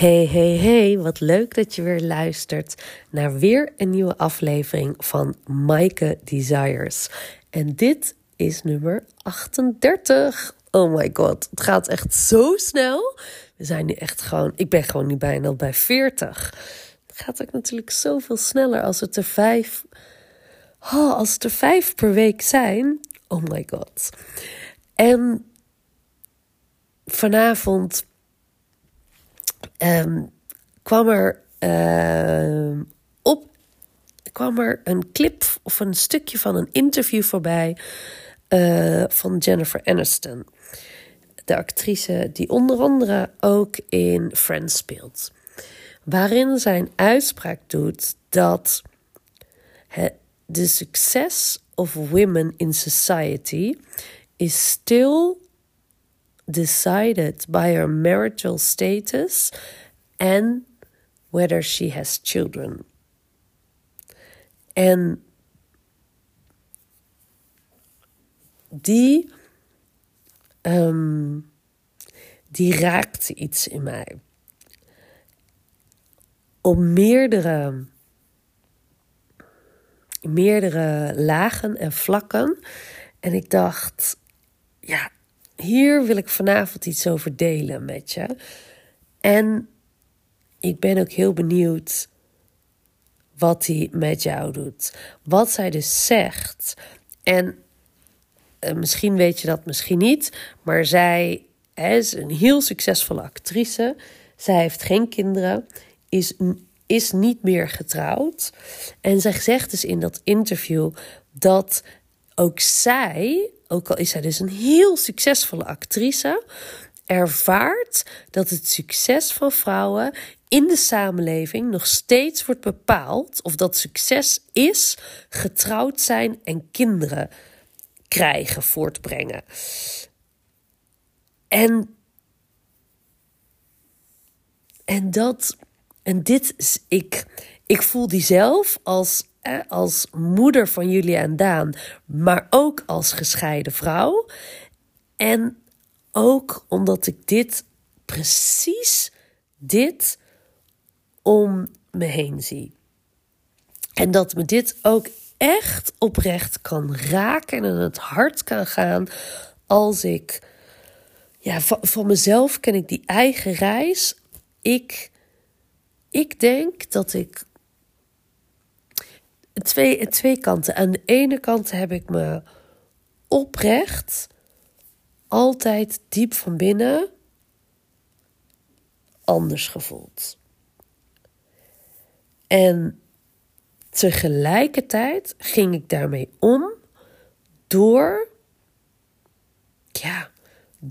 Hey, hey, hey, wat leuk dat je weer luistert naar weer een nieuwe aflevering van Maaike Desires. En dit is nummer 38. Oh my god, het gaat echt zo snel. We zijn nu echt gewoon, ik ben gewoon nu bijna bij 40. Het gaat ook natuurlijk zoveel sneller als het er vijf, oh, als het er vijf per week zijn. Oh my god. En vanavond um, kwam er uh, op kwam er een clip of een stukje van een interview voorbij uh, van Jennifer Aniston. De actrice die onder andere ook in Friends speelt. Waarin zijn uitspraak doet dat de succes of women in society is still decided by her marital status and whether she has children. En die, um, die raakte iets in mij. Op meerdere, meerdere lagen en vlakken. En ik dacht, ja, hier wil ik vanavond iets over delen met je. En ik ben ook heel benieuwd wat hij met jou doet. Wat zij dus zegt. En uh, misschien weet je dat misschien niet, maar zij is een heel succesvolle actrice. Zij heeft geen kinderen, is, is niet meer getrouwd. En zij zegt dus in dat interview dat ook zij ook al is zij dus een heel succesvolle actrice, ervaart dat het succes van vrouwen in de samenleving nog steeds wordt bepaald of dat succes is getrouwd zijn en kinderen krijgen, voortbrengen. En, en dat, en dit ik, ik voel die zelf als als moeder van Julia en Daan, maar ook als gescheiden vrouw. En ook omdat ik dit, precies dit, om me heen zie. En dat me dit ook echt oprecht kan raken en in het hart kan gaan als ik, ja, van, van mezelf ken ik die eigen reis. Ik, ik denk dat ik twee, twee kanten. Aan de ene kant heb ik me oprecht altijd diep van binnen anders gevoeld. En tegelijkertijd ging ik daarmee om door, ja,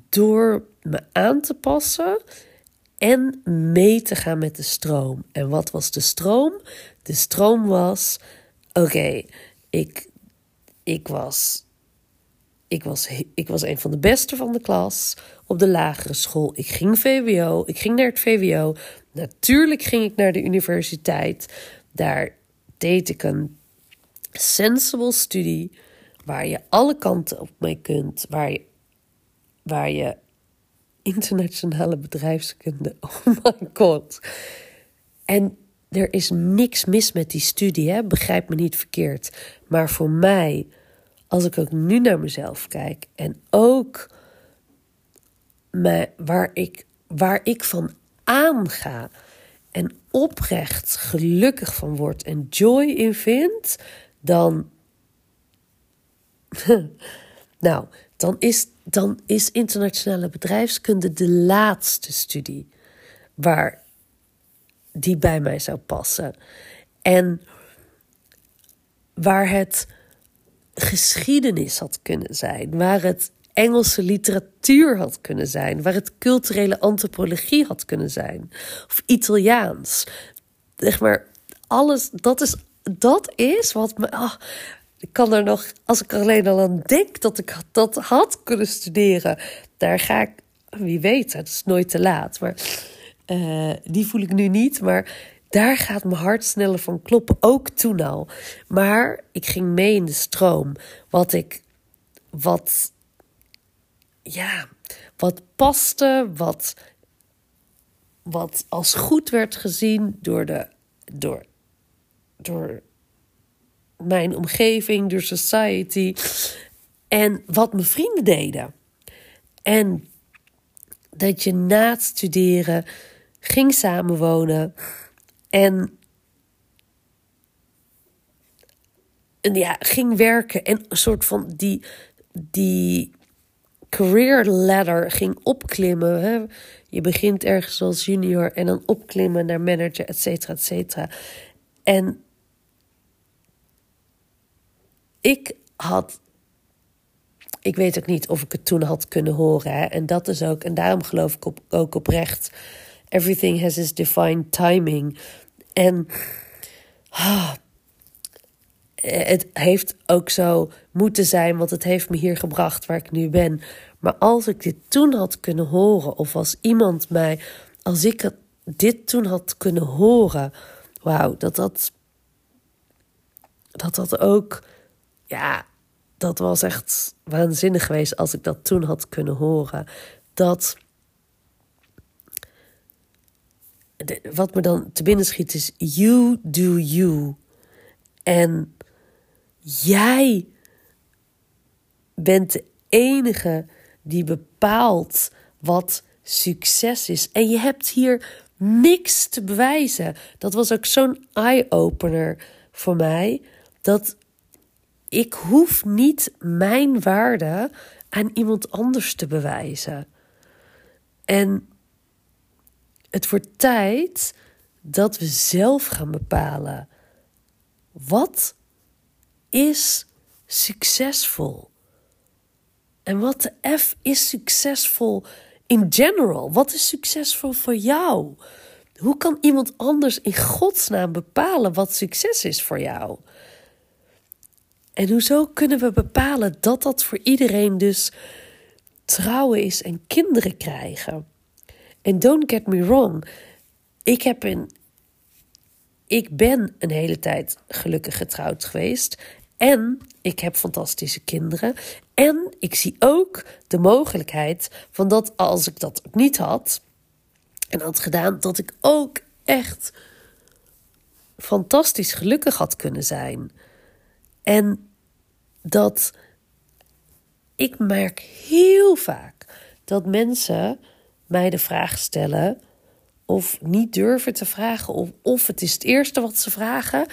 door me aan te passen en mee te gaan met de stroom. En wat was de stroom? De stroom was Oké, ik, ik, was, ik, was, ik was een van de beste van de klas op de lagere school. Ik ging VWO, ik ging naar het VWO. Natuurlijk ging ik naar de universiteit. Daar deed ik een sensible studie waar je alle kanten op mee kunt, waar je, waar je internationale bedrijfskunde, oh my god. En er is niks mis met die studie, hè? begrijp me niet verkeerd. Maar voor mij, als ik ook nu naar mezelf kijk en ook me, waar, ik, waar ik van aanga en oprecht gelukkig van word en joy in vind, dan. nou, dan is, dan is internationale bedrijfskunde de laatste studie waar die bij mij zou passen. En waar het geschiedenis had kunnen zijn, waar het Engelse literatuur had kunnen zijn, waar het culturele antropologie had kunnen zijn, of Italiaans. Zeg maar, alles, dat is, dat is wat me. Oh, ik kan er nog, als ik alleen al aan denk dat ik dat had kunnen studeren, daar ga ik, wie weet, het is nooit te laat. Maar uh, die voel ik nu niet, maar daar gaat mijn hart sneller van kloppen. Ook toen al. Maar ik ging mee in de stroom. Wat ik, wat, ja, wat paste, wat, wat als goed werd gezien door, de, door, door mijn omgeving, door society. En wat mijn vrienden deden. En dat je na het studeren ging samenwonen. En, en ja, ging werken. En een soort van die, die career ladder ging opklimmen. Hè? Je begint ergens als junior en dan opklimmen naar manager, et cetera, et cetera. En ik had. Ik weet ook niet of ik het toen had kunnen horen. Hè? En dat is ook. En daarom geloof ik ook oprecht. Everything has its defined timing. En. Ah, het heeft ook zo moeten zijn, want het heeft me hier gebracht waar ik nu ben. Maar als ik dit toen had kunnen horen, of als iemand mij, als ik dit toen had kunnen horen, wauw, dat dat, dat dat ook, ja, dat was echt waanzinnig geweest als ik dat toen had kunnen horen. Dat, wat me dan te binnen schiet is, you do you. En jij bent de enige die bepaalt wat succes is. En je hebt hier niks te bewijzen. Dat was ook zo'n eye-opener voor mij. Dat ik hoef niet mijn waarde aan iemand anders te bewijzen. En het wordt tijd dat we zelf gaan bepalen. Wat is succesvol? En wat de F is succesvol in general? Wat is succesvol voor jou? Hoe kan iemand anders in godsnaam bepalen wat succes is voor jou? En hoezo kunnen we bepalen dat dat voor iedereen dus trouwen is en kinderen krijgen? En don't get me wrong, ik heb een. Ik ben een hele tijd gelukkig getrouwd geweest. En ik heb fantastische kinderen. En ik zie ook de mogelijkheid van dat als ik dat niet had en had gedaan, dat ik ook echt fantastisch gelukkig had kunnen zijn. En dat ik merk heel vaak dat mensen mij de vraag stellen of niet durven te vragen of, of het is het eerste wat ze vragen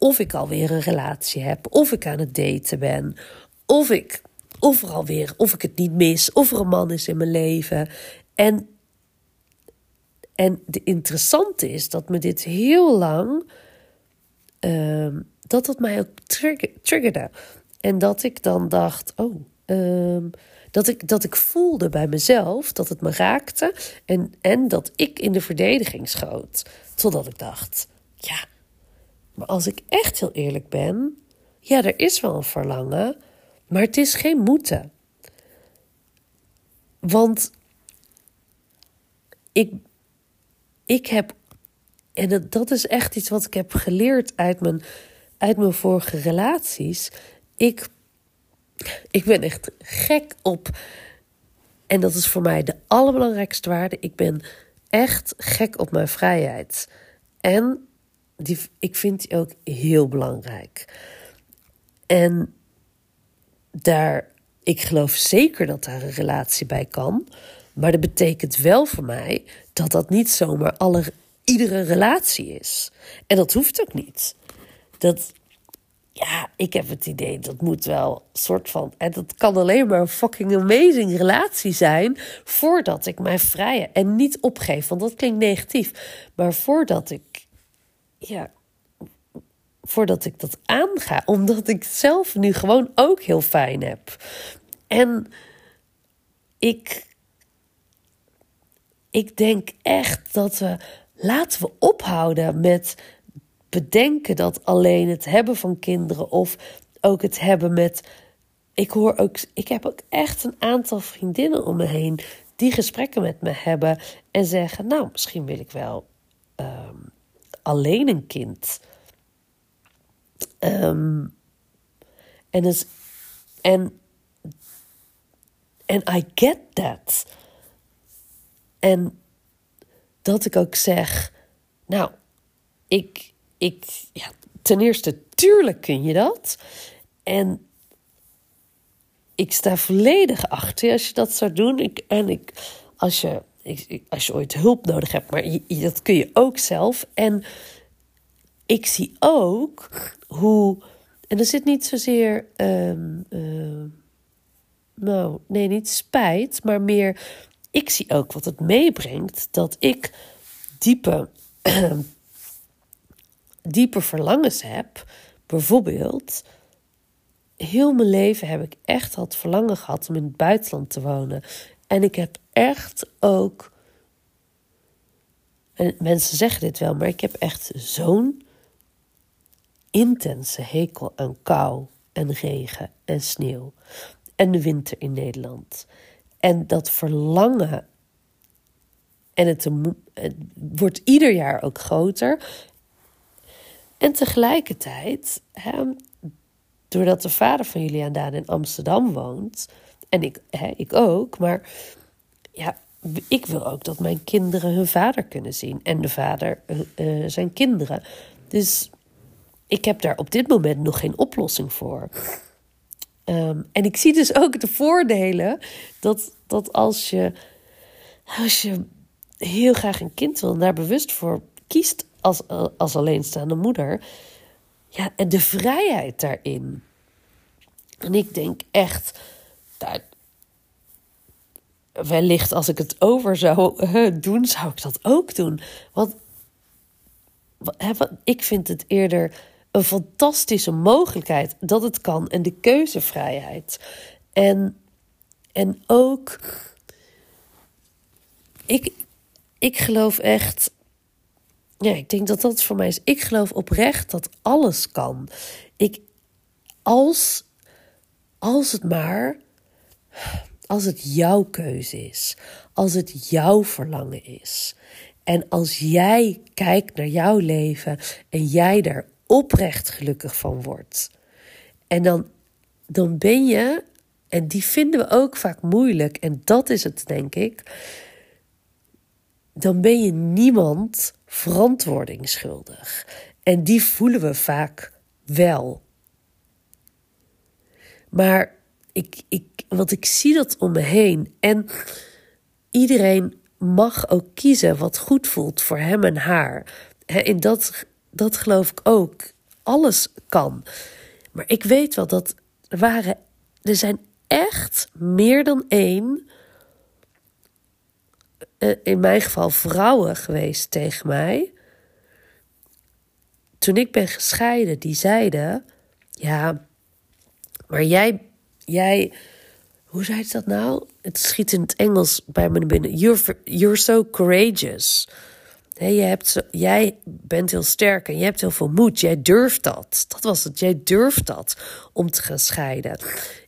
of ik alweer een relatie heb, of ik aan het daten ben, of ik, of er of ik het niet mis, of er een man is in mijn leven. En, en de interessante is dat me dit heel lang, uh, dat het mij ook triggerde. En dat ik dan dacht, oh, uh, dat ik, dat ik voelde bij mezelf dat het me raakte en, en dat ik in de verdediging schoot. Totdat ik dacht, ja, maar als ik echt heel eerlijk ben, ja, er is wel een verlangen, maar het is geen moeten. Want ik, ik heb, en dat, dat is echt iets wat ik heb geleerd uit mijn, uit mijn vorige relaties. Ik, ik ben echt gek op, en dat is voor mij de allerbelangrijkste waarde. Ik ben echt gek op mijn vrijheid. En die, ik vind die ook heel belangrijk. En daar, ik geloof zeker dat daar een relatie bij kan. Maar dat betekent wel voor mij dat dat niet zomaar iedere relatie is. En dat hoeft ook niet. Dat, ja, ik heb het idee dat moet wel soort van. En dat kan alleen maar een fucking amazing relatie zijn. Voordat ik mij vrije en niet opgeef. Want dat klinkt negatief. Maar voordat ik ja, voordat ik dat aanga. Omdat ik zelf nu gewoon ook heel fijn heb. En ik, ik denk echt dat we. Laten we ophouden met bedenken dat alleen het hebben van kinderen of ook het hebben met. Ik hoor ook. Ik heb ook echt een aantal vriendinnen om me heen die gesprekken met me hebben en zeggen: Nou, misschien wil ik wel. Ehm, alleen een kind. Um, en, is, en, en I get that. En dat ik ook zeg: Nou, ik, ik, ja, ten eerste, tuurlijk kun je dat. En ik sta volledig achter als je dat zou doen. Ik, en ik, als, je, als je ooit hulp nodig hebt, maar dat kun je ook zelf. En ik zie ook hoe. En er zit niet zozeer. Um, uh, nou, nee, niet spijt, maar meer. Ik zie ook wat het meebrengt dat ik diepe, diepe verlangens heb. Bijvoorbeeld heel mijn leven heb ik echt het verlangen gehad om in het buitenland te wonen. En ik heb echt ook. En mensen zeggen dit wel, maar ik heb echt zo'n intense hekel aan kou en regen en sneeuw. En de winter in Nederland. En dat verlangen. En het, het wordt ieder jaar ook groter. En tegelijkertijd hè, doordat de vader van Julian Daan in Amsterdam woont, en ik, hè, ik ook, maar ja, ik wil ook dat mijn kinderen hun vader kunnen zien en de vader uh, zijn kinderen. Dus ik heb daar op dit moment nog geen oplossing voor. Um, en ik zie dus ook de voordelen dat, dat als je, als je heel graag een kind wil en daar bewust voor kiest als, als alleenstaande moeder, ja, en de vrijheid daarin. En ik denk echt, wellicht als ik het over zou doen, zou ik dat ook doen. Want ik vind het eerder een fantastische mogelijkheid dat het kan en de keuzevrijheid. En, en ook, ik, ik geloof echt ja, ik denk dat dat voor mij is. Ik geloof oprecht dat alles kan. Ik, als, als het maar, als het jouw keuze is, als het jouw verlangen is. En als jij kijkt naar jouw leven en jij daar oprecht gelukkig van wordt. En dan, dan ben je, en die vinden we ook vaak moeilijk, en dat is het denk ik. Dan ben je niemand verantwoording schuldig. En die voelen we vaak wel. Maar ik, ik, want ik zie dat om me heen. En iedereen mag ook kiezen wat goed voelt voor hem en haar. En dat, dat geloof ik ook. Alles kan. Maar ik weet wel dat er waren. Er zijn echt meer dan één in mijn geval vrouwen geweest tegen mij. Toen ik ben gescheiden, die zeiden: Ja, maar jij, jij, hoe zei ze dat nou? Het schiet in het Engels bij me binnen. You're, you're so courageous. Hey, je hebt zo, jij bent heel sterk en je hebt heel veel moed. Jij durft dat. Dat was het. Jij durft dat om te gaan scheiden.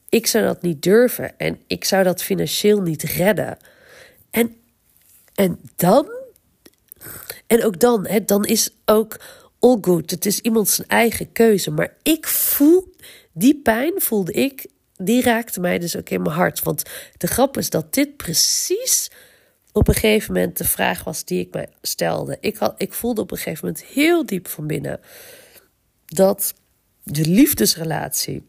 Ik zou dat niet durven en ik zou dat financieel niet redden. En en dan, en ook dan, hè, dan is ook all good. Het is iemand zijn eigen keuze. Maar ik voel, die pijn voelde ik, die raakte mij dus ook in mijn hart. Want de grap is dat dit precies op een gegeven moment de vraag was die ik mij stelde. Ik, had, ik voelde op een gegeven moment heel diep van binnen dat de liefdesrelatie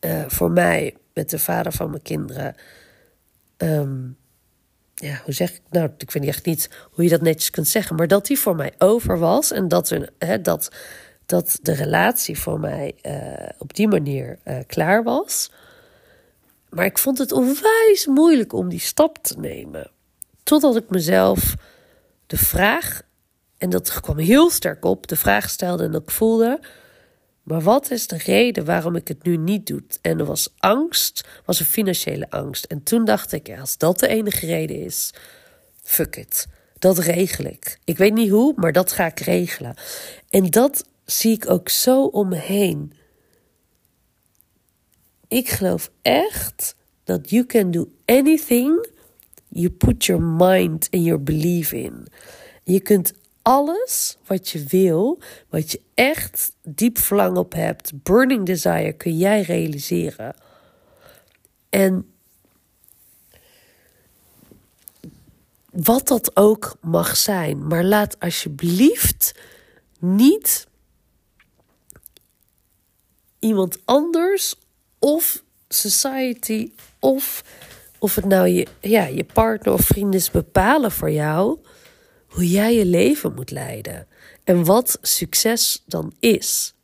uh, voor mij met de vader van mijn kinderen. Um, ja, hoe zeg ik nou? Ik weet echt niet hoe je dat netjes kunt zeggen, maar dat die voor mij over was en dat, er, hè, dat, dat de relatie voor mij uh, op die manier uh, klaar was. Maar ik vond het onwijs moeilijk om die stap te nemen. Totdat ik mezelf de vraag, en dat kwam heel sterk op, de vraag stelde en dat ik voelde: maar wat is de reden waarom ik het nu niet doe? En er was angst, was een financiële angst. En toen dacht ik, als dat de enige reden is, fuck it. Dat regel ik. Ik weet niet hoe, maar dat ga ik regelen. En dat zie ik ook zo om me heen. Ik geloof echt dat you can do anything you put your mind and your belief in. Je kunt alles wat je wil, wat je echt diep verlangen op hebt, burning desire, kun jij realiseren. En wat dat ook mag zijn. Maar laat alsjeblieft niet iemand anders of society of of het nou je, ja, je partner of vriend is bepalen voor jou hoe jij je leven moet leiden en wat succes dan is.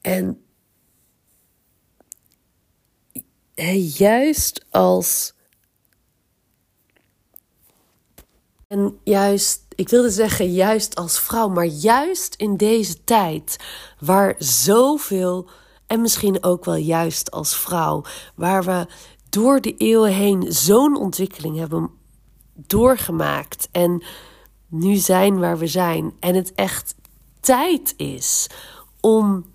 En juist als. En juist, ik wilde zeggen juist als vrouw, maar juist in deze tijd waar zoveel, en misschien ook wel juist als vrouw, waar we door de eeuwen heen zo'n ontwikkeling hebben doorgemaakt en nu zijn waar we zijn en het echt tijd is om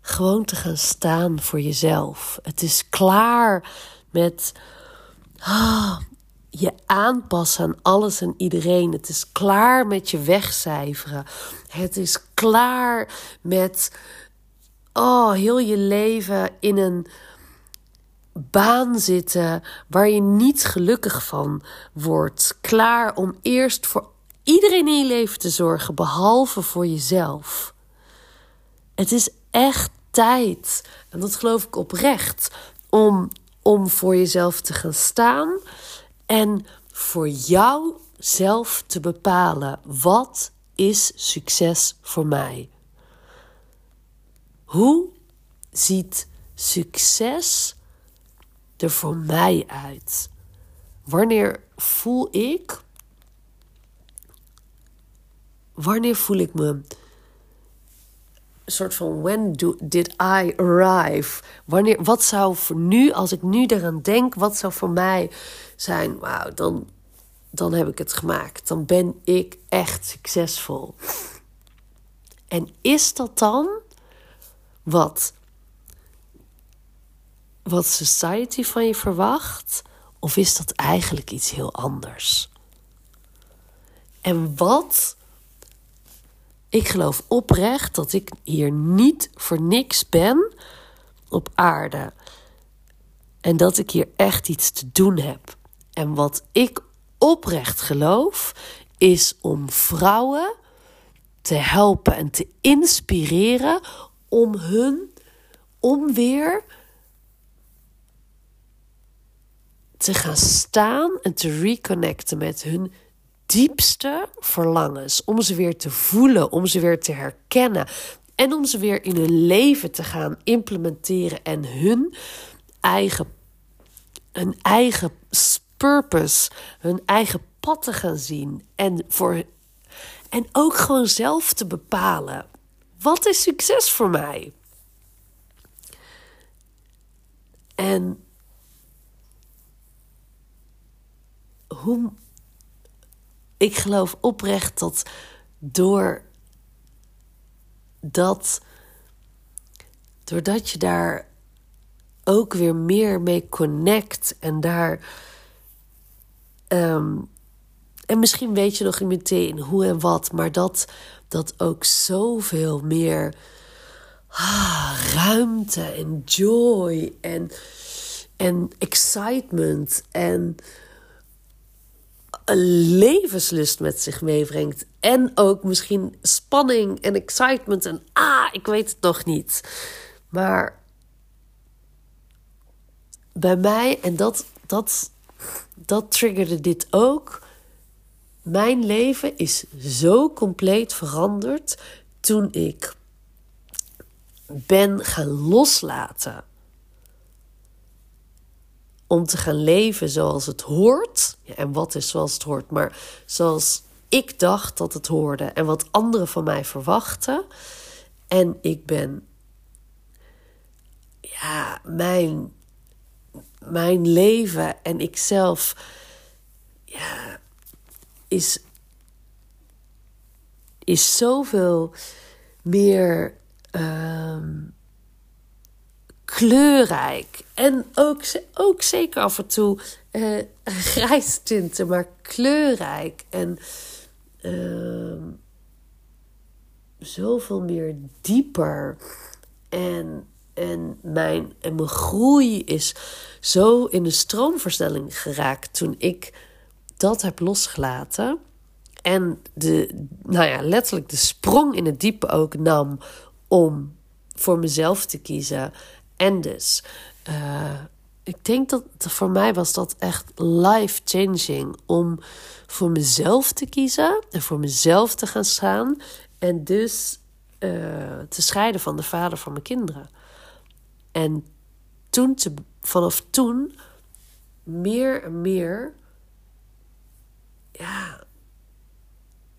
gewoon te gaan staan voor jezelf. Het is klaar met ah, je aanpassen aan alles en iedereen. Het is klaar met je wegcijferen. Het is klaar met oh, heel je leven in een baan zitten waar je niet gelukkig van wordt. Klaar om eerst voor iedereen in je leven te zorgen, behalve voor jezelf. Het is echt tijd, en dat geloof ik oprecht, om, om voor jezelf te gaan staan en voor jou zelf te bepalen wat is succes voor mij. Hoe ziet succes er voor mij uit? Wanneer voel ik. Wanneer voel ik me. Een soort van when do, did I arrive? Wanneer, wat zou voor nu, als ik nu eraan denk, wat zou voor mij zijn? Wauw, dan, dan heb ik het gemaakt. Dan ben ik echt succesvol. En is dat dan wat wat society van je verwacht? Of is dat eigenlijk iets heel anders? En wat? Ik geloof oprecht dat ik hier niet voor niks ben op aarde. En dat ik hier echt iets te doen heb. En wat ik oprecht geloof, is om vrouwen te helpen en te inspireren om hun, om weer te gaan staan en te reconnecten met hun diepste verlangens. Om ze weer te voelen, om ze weer te herkennen. En om ze weer in hun leven te gaan implementeren en hun eigen, hun eigen purpose, hun eigen pad te gaan zien. En, voor, en ook gewoon zelf te bepalen: wat is succes voor mij? En hoe. Ik geloof oprecht dat door dat. Doordat je daar ook weer meer mee connect en daar. Um, en misschien weet je nog niet meteen hoe en wat, maar dat, dat ook zoveel meer ah, ruimte en joy en, en excitement en een levenslust met zich meebrengt. En ook misschien spanning en excitement en ah, ik weet het nog niet. Maar bij mij, en dat, dat, dat triggerde dit ook. Mijn leven is zo compleet veranderd toen ik ben gaan loslaten om te gaan leven zoals het hoort. En wat is zoals het hoort, maar zoals ik dacht dat het hoorde en wat anderen van mij verwachten. En ik ben, ja, mijn, mijn leven en ikzelf, ja, is, is zoveel meer. Ehm, kleurrijk. En ook, ook zeker af en toe uh, grijs tinten, maar kleurrijk. En uh, zoveel meer dieper. En, en, mijn, en mijn groei is zo in de stroomversnelling geraakt toen ik dat heb losgelaten. En de, nou ja, letterlijk de sprong in het diepe ook nam om voor mezelf te kiezen. En dus, uh, ik denk dat voor mij was dat echt life-changing om voor mezelf te kiezen en voor mezelf te gaan staan. En dus uh, te scheiden van de vader van mijn kinderen. En toen te, vanaf toen meer en meer ja,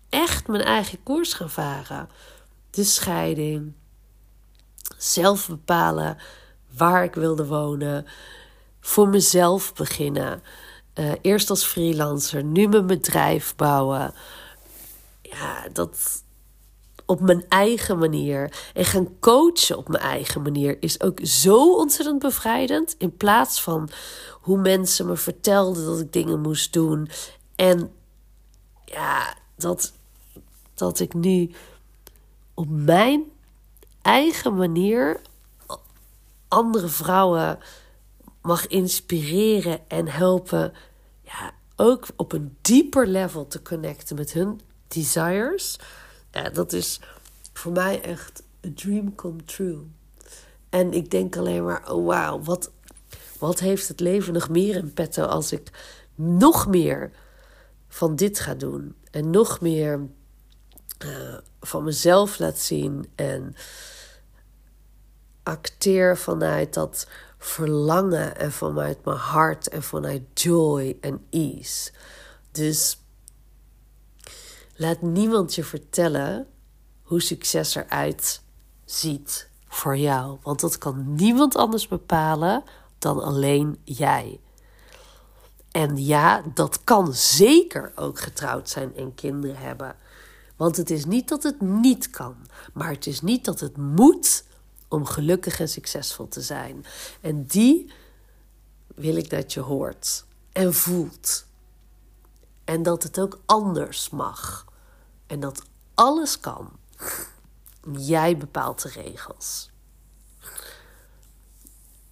echt mijn eigen koers gaan varen. De scheiding, zelf bepalen waar ik wilde wonen, voor mezelf beginnen. Uh, eerst als freelancer, nu mijn bedrijf bouwen. Ja, dat op mijn eigen manier. En gaan coachen op mijn eigen manier is ook zo ontzettend bevrijdend. In plaats van hoe mensen me vertelden dat ik dingen moest doen. En ja, dat, dat ik nu op mijn eigen manier andere vrouwen mag inspireren en helpen. Ja, ook op een dieper level te connecten met hun desires. Ja, dat is voor mij echt a dream come true. En ik denk alleen maar, oh wauw, wat, wat heeft het leven nog meer in petto als ik nog meer van dit ga doen. En nog meer uh, van mezelf laat zien. En acteer vanuit dat verlangen en vanuit mijn hart en vanuit joy en ease. Dus laat niemand je vertellen hoe succes eruit ziet voor jou. Want dat kan niemand anders bepalen dan alleen jij. En ja, dat kan zeker ook getrouwd zijn en kinderen hebben. Want het is niet dat het niet kan, maar het is niet dat het moet om gelukkig en succesvol te zijn. En die wil ik dat je hoort en voelt. En dat het ook anders mag. En dat alles kan. Jij bepaalt de regels.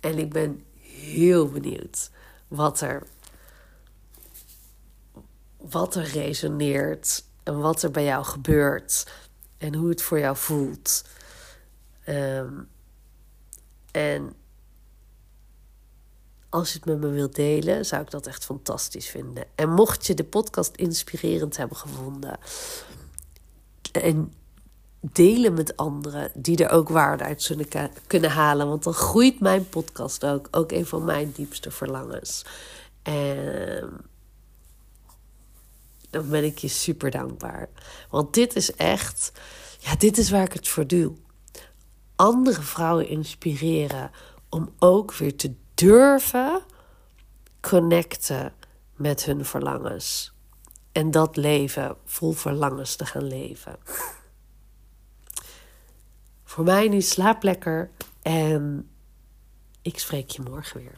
En ik ben heel benieuwd wat er, wat er resoneert en wat er bij jou gebeurt en hoe het voor jou voelt. Um, en als je het met me wilt delen, zou ik dat echt fantastisch vinden. En mocht je de podcast inspirerend hebben gevonden en delen met anderen die er ook waarde uit kunnen halen, want dan groeit mijn podcast ook, ook een van mijn diepste verlangens. En dan ben ik je super dankbaar. Want dit is echt, ja, dit is waar ik het voor doe andere vrouwen inspireren om ook weer te durven connecten met hun verlangens. En dat leven vol verlangens te gaan leven. Voor mij nu slaap lekker en ik spreek je morgen weer.